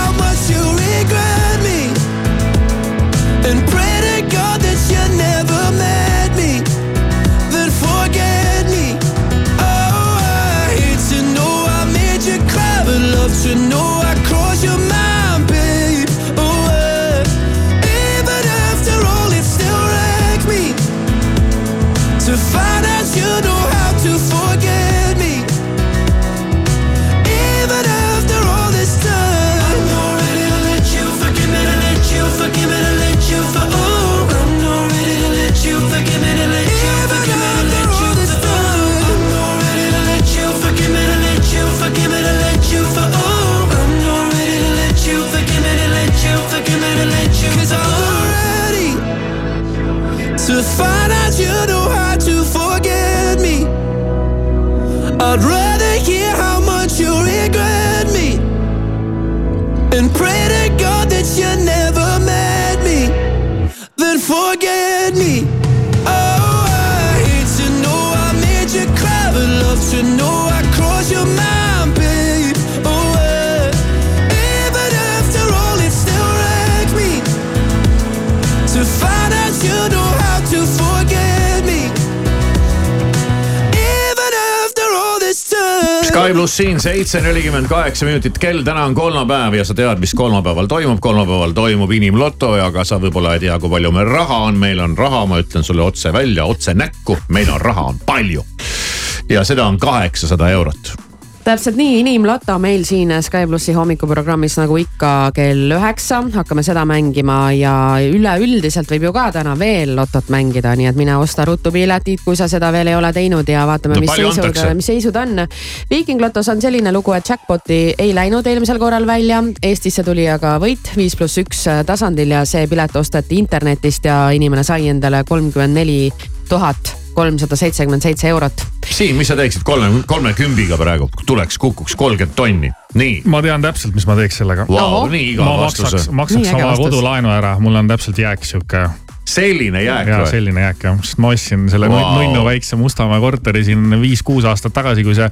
siin seitse nelikümmend kaheksa minutit kell, täna on kolmapäev ja sa tead, mis kolmapäeval toimub. kolmapäeval toimub inimloto, aga sa võib-olla ei tea, kui palju meil raha on. meil on raha, ma ütlen sulle otse välja, otse näkku, meil on raha on palju. ja seda on kaheksasada eurot täpselt nii, inimloto meil siin Sky plussi hommikuprogrammis nagu ikka kell üheksa, hakkame seda mängima ja üleüldiselt võib ju ka täna veel lotot mängida, nii et mine osta ruttu piletid, kui sa seda veel ei ole teinud ja vaatame No mis seisud, mis seisud on. Viiking Lotos on selline lugu, et jackpot'i ei läinud eelmisel korral välja, Eestisse tuli aga võit viis pluss üks tasandil ja see pilet osteti internetist ja inimene sai endale kolmkümmend neli tuhat kolmsada seitsekümmend seitse eurot. Siim, mis sa teeksid kolme, kolmekümbiga praegu, tuleks, kukuks kolmkümmend tonni, nii. ma tean täpselt, mis ma teeks sellega Vau, nii igav ma vastus. maksaks, maksaks oma vastus. kodulaenu ära, mul on täpselt jääk sihuke. selline jääk ja või? selline jääk jah, sest ma ostsin selle wow. nunnu väikse Mustamäe korteri siin viis-kuus aastat tagasi, kui see.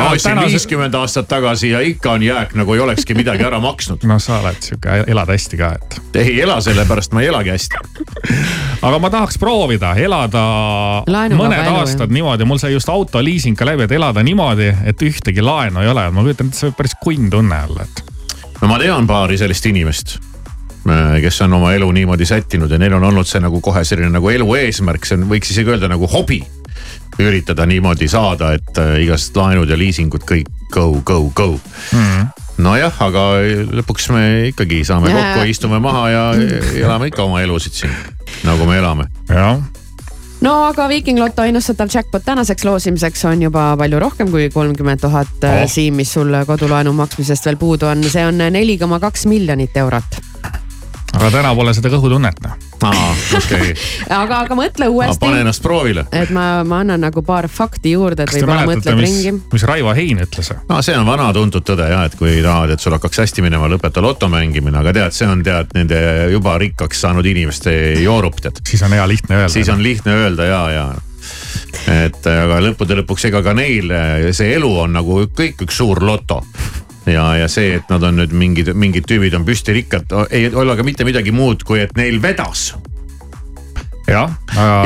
Ma ostsin viiskümmend aastat tagasi ja ikka on jääk nagu ei olekski midagi ära maksnud. no sa oled sihuke, elad hästi ka, et. ei ela sellepärast, ma ei elagi hästi. aga ma tahaks proovida elada Laenuvaba mõned elu, aastad niimoodi, mul sai just autoliising ka läbi, et elada niimoodi, et ühtegi laenu ei ole, ma kujutan ette, see võib päris kunn tunne olla, et. no ma tean paari sellist inimest, kes on oma elu niimoodi sättinud ja neil on olnud see nagu kohe selline nagu elu eesmärk, see on, võiks isegi öelda nagu hobi. Üritada niimoodi saada, et äh, igast laenud ja liisingud kõik go, go, go mm. nojah, aga lõpuks me ikkagi saame kokku, istume maha ja elame ikka oma elusid siin, nagu me elame. jah no aga Viiking Loto ennustatav jackpot tänaseks loosimiseks on juba palju rohkem kui kolmkümmend tuhat Oh. Siim, mis sul kodulaenu maksmisest veel puudu on, see on neli koma kaks miljonit eurot. Aga täna pole seda kõhutunnet noh. aa, okei, aga, aga mõtle pane uuesti, ennast proovile. et ma, ma annan nagu paar fakti juurde, et võib-olla mõtled mis ringi., mis Raivo Hein ütles? no see on vana tuntud tõde ja, et kui tahad, et sul hakkaks hästi minema, lõpeta loto mängimine, aga tead, see on tead nende juba rikkaks saanud inimeste joorup tead. siis on hea lihtne öelda. siis on lihtne öelda ja, ja. et aga lõppude lõpuks, ega ka neil see elu on nagu kõik üks suur loto ja, ja see, et nad on nüüd mingid, mingid tüübid on püstirikkad, ei ole ka mitte midagi muud, kui et neil vedas jah,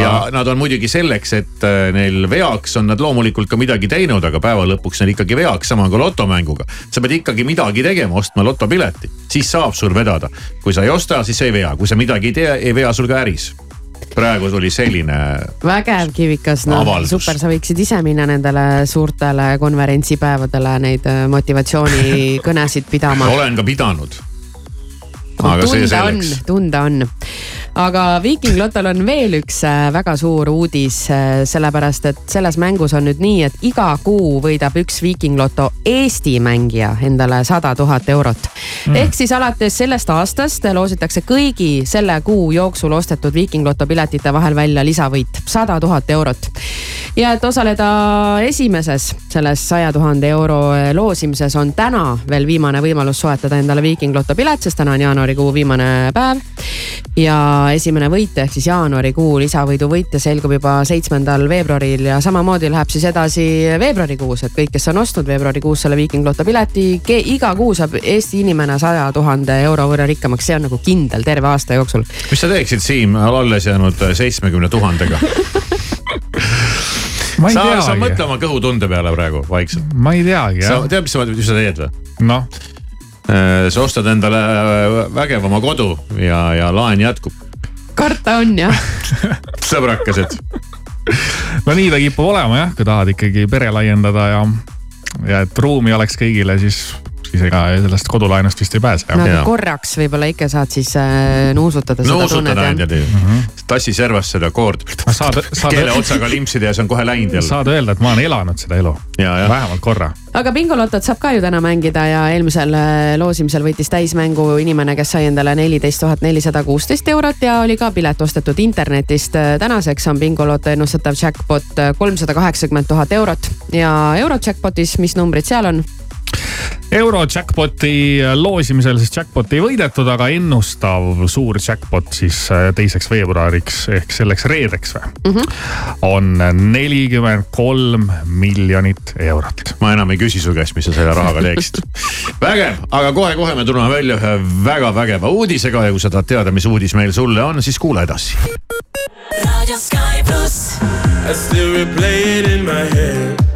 ja nad on muidugi selleks, et äh, neil veaks on nad loomulikult ka midagi teinud, aga päeva lõpuks neil ikkagi veaks, sama kui lotomänguga. sa pead ikkagi midagi tegema, ostma lotopileti, siis saab sul vedada. kui sa ei osta, siis ei vea, kui sa midagi ei tee, ei vea sul ka äris. Praegu tuli selline vägev kivikas, noh super, sa võiksid ise minna nendele suurtele konverentsipäevadele neid äh, motivatsioonikõnesid pidama. olen ka pidanud. aga see tunda on selleks., tunda on. Aga Viiking Lotol on veel üks äh, väga suur uudis, sellepärast et selles mängus on nüüd nii, et iga kuu võidab üks Viiking Loto Eesti mängija endale sada tuhat eurot mm.. ehk siis alates sellest aastast loositakse kõigi selle kuu jooksul ostetud Viiking Loto piletite vahel välja lisavõit, sada tuhat eurot. ja et osaleda esimeses selles saja tuhande euro loosimises on täna veel viimane võimalus soetada endale Viiking Loto pilet, sest täna on jaanuarikuu viimane päev. ja esimene võitja ehk siis jaanuarikuu lisavõidu võitja selgub juba seitsmendal veebruaril ja samamoodi läheb siis edasi veebruarikuus, et kõik, kes on ostnud veebruarikuus selle Viiking Loto pileti, iga kuu saab Eesti inimene saja tuhande euro võrra rikkamaks, see on nagu kindel terve aasta jooksul. mis sa teeksid, Siim, alles jäänud seitsmekümne tuhandega? ma ei sa, sa teagi, mõtle oma kõhutunde peale praegu vaikselt. ma ei teagi sa jah, tead, mis sa, mis sa teed või? noh, sa ostad endale äh, vägevama kodu ja, ja laen jätkub. Karta on jah. sõbrakesed, no nii ta kipub olema jah, kui tahad ikkagi pere laiendada ja, ja et ruumi oleks kõigile, siis, siis ega sellest kodulaenust vist ei pääse no aga korraks võib-olla ikka saad siis äh, nuusutada seda nuusutada Mhm. mm. -hmm. tassi servast seda koord. saad, saad, keele otsaga limpsida ja see on kohe läinud jälle. saad öelda, et ma olen elanud seda elu, vähemalt korra. aga bingolotot saab ka ju täna mängida ja eelmisel äh, loosimisel võitis täismängu inimene, kes sai endale neliteist tuhat nelisada kuusteist eurot ja oli ka pilet ostetud internetist. tänaseks on bingoloto ennustatav jackpot kolmsada kaheksakümmend tuhat eurot ja euro jackpotis, mis numbrid seal on? Euro jackpoti loosimisel siis jackpoti ei võidetud, aga ennustav suur jackpot siis äh, teiseks veebruariks ehk selleks reedeks või mm. -hmm. on nelikümmend kolm miljonit eurot. ma enam ei küsi su käest, mis sa selle rahaga teeksid. vägev, aga kohe-kohe me tuleme välja ühe väga vägeva uudisega ja kui sa tahad teada, mis uudis meil sulle on, siis kuula edasi. Radio Sky Plus. I still replay it in my head.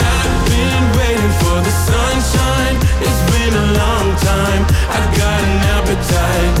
appetite.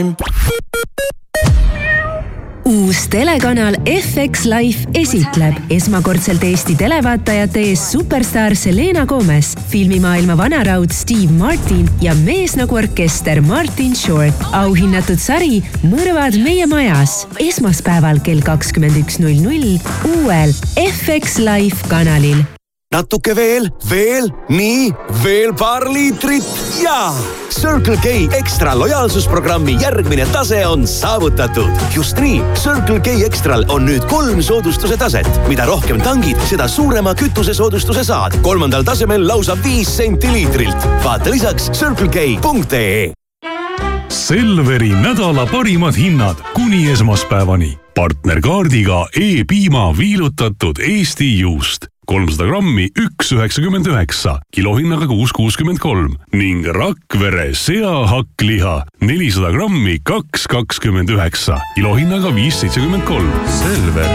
time. uus telekanal FX Life esitleb esmakordselt Eesti televaatajate ees superstaar Selena Gomez, filmimaailma vanaraud Steve Martin ja mees nagu orkester Martin Short. auhinnatud sari Mõrvad meie majas esmaspäeval kell kakskümmend üks null null uuel FX Life kanalil natuke veel, veel, nii, veel paar liitrit ja Circle K ekstra lojaalsusprogrammi järgmine tase on saavutatud. just nii, Circle K ekstral on nüüd kolm soodustuse taset. mida rohkem tangid, seda suurema kütusesoodustuse saad. kolmandal tasemel lausa viis senti liitrilt. vaata lisaks circlek.ee Selveri nädala parimad hinnad kuni esmaspäevani. partnerkaardiga E-piima viilutatud Eesti juust kolmsada grammi, üks üheksakümmend üheksa, kilohinnaga kuus kuuskümmend kolm ning Rakvere seahakkliha nelisada grammi, kaks kakskümmend üheksa, kilohinnaga viis seitsekümmend kolm. Selver,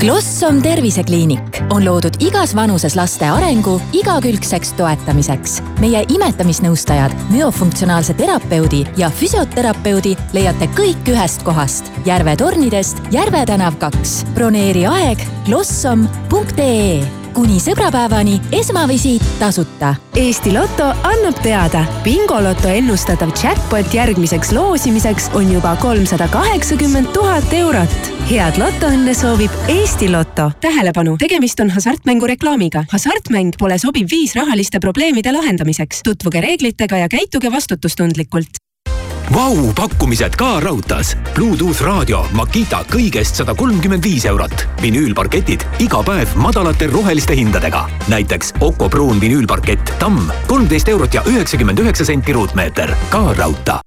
Glossom tervisekliinik on loodud igas vanuses laste arengu igakülgseks toetamiseks. meie imetamisnõustajad, müofunktsionaalse terapeudi ja füsioterapeudi leiate kõik ühest kohast. Järve tornidest Järve tänav kaks. broneeri aeg glossom.ee kuni sõbrapäevani esmavisiit tasuta. Eesti Loto annab teada, bingoloto ennustatav jackpot järgmiseks loosimiseks on juba kolmsada kaheksakümmend tuhat eurot. head lotoõnne soovib Eesti Loto. tähelepanu, tegemist on hasartmängureklaamiga. hasartmäng pole sobiv viis rahaliste probleemide lahendamiseks. tutvuge reeglitega ja käituge vastutustundlikult. Vau, pakkumised ka raudtees. Bluetooth raadio Makita kõigest sada kolmkümmend viis eurot. vinüülparketid iga päev madalate roheliste hindadega. näiteks Oco pruun vinüülparkett Tamm kolmteist eurot ja üheksakümmend üheksa senti ruutmeeter. ka raudtee.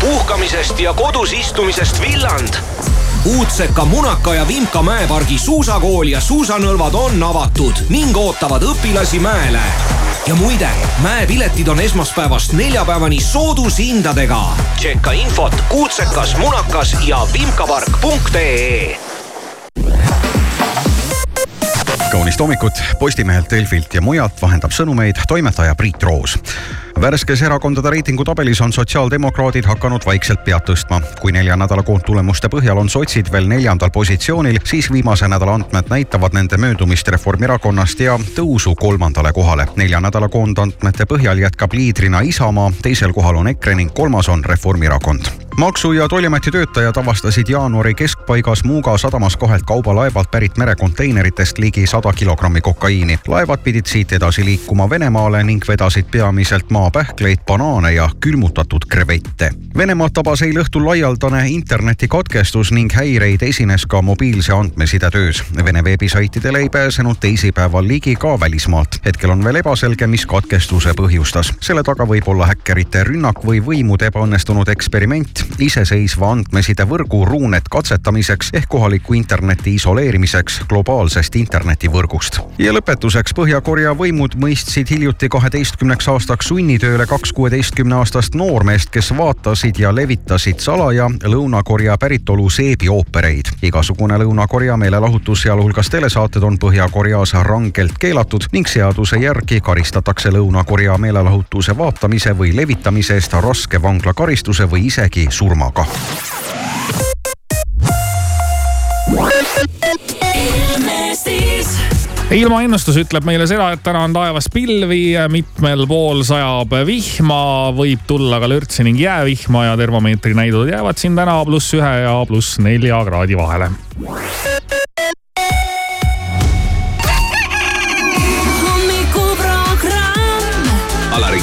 puhkamisest ja kodus istumisest villand. Uudseka, Munaka ja Vimka mäepargi suusakool ja suusanõlvad on avatud ning ootavad õpilasi mäele. ja muide, mäepiletid on esmaspäevast neljapäevani soodushindadega. tšekka infot Kuutsekas, Munakas ja vimkapark.ee kaunist hommikut Postimehelt, Delfilt ja mujalt vahendab sõnumeid toimetaja Priit Roos. Värskes erakondade reitingutabelis on sotsiaaldemokraadid hakanud vaikselt pead tõstma. kui nelja nädala koondtulemuste põhjal on sotsid veel neljandal positsioonil, siis viimase nädala andmed näitavad nende möödumist Reformierakonnast ja tõusu kolmandale kohale. nelja nädala koondandmete põhjal jätkab liidrina Isamaa, teisel kohal on EKRE ning kolmas on Reformierakond maksu- ja tolliameti töötajad avastasid jaanuari keskpaigas Muuga sadamas kahelt kaubalaevalt pärit merekonteineritest ligi sada kilogrammi kokaiini. laevad pidid siit edasi liikuma Venemaale ning vedasid peamiselt maapähkleid, banaane ja külmutatud krevette. Venemaad tabas eile õhtul laialdane internetikatkestus ning häireid esines ka mobiilse andmesidetöös. Vene veebisaitidele ei pääsenud teisipäeval ligi ka välismaalt. hetkel on veel ebaselge, mis katkestuse põhjustas. selle taga võib olla häkkerite rünnak või võimude ebaõnnestunud eksperiment iseseisva andmesidevõrgu ruunet katsetamiseks ehk kohaliku interneti isoleerimiseks globaalsest internetivõrgust. ja lõpetuseks Põhja-Korea võimud mõistsid hiljuti kaheteistkümneks aastaks sunnitööle kaks kuueteistkümneaastast noormeest, kes vaatasid ja levitasid salaja Lõuna-Korea päritolu seebioopereid. igasugune Lõuna-Korea meelelahutus, sealhulgas telesaated, on Põhja-Koreas rangelt keelatud ning seaduse järgi karistatakse Lõuna-Korea meelelahutuse vaatamise või levitamise eest raske vanglakaristuse või isegi surmaga. Ilmaennustus ütleb meile seda, et täna on taevas pilvi, mitmel pool sajab vihma, võib tulla ka lörtsi ning jäävihma ja termomeetri näidud jäävad siin täna pluss ühe ja pluss nelja kraadi vahele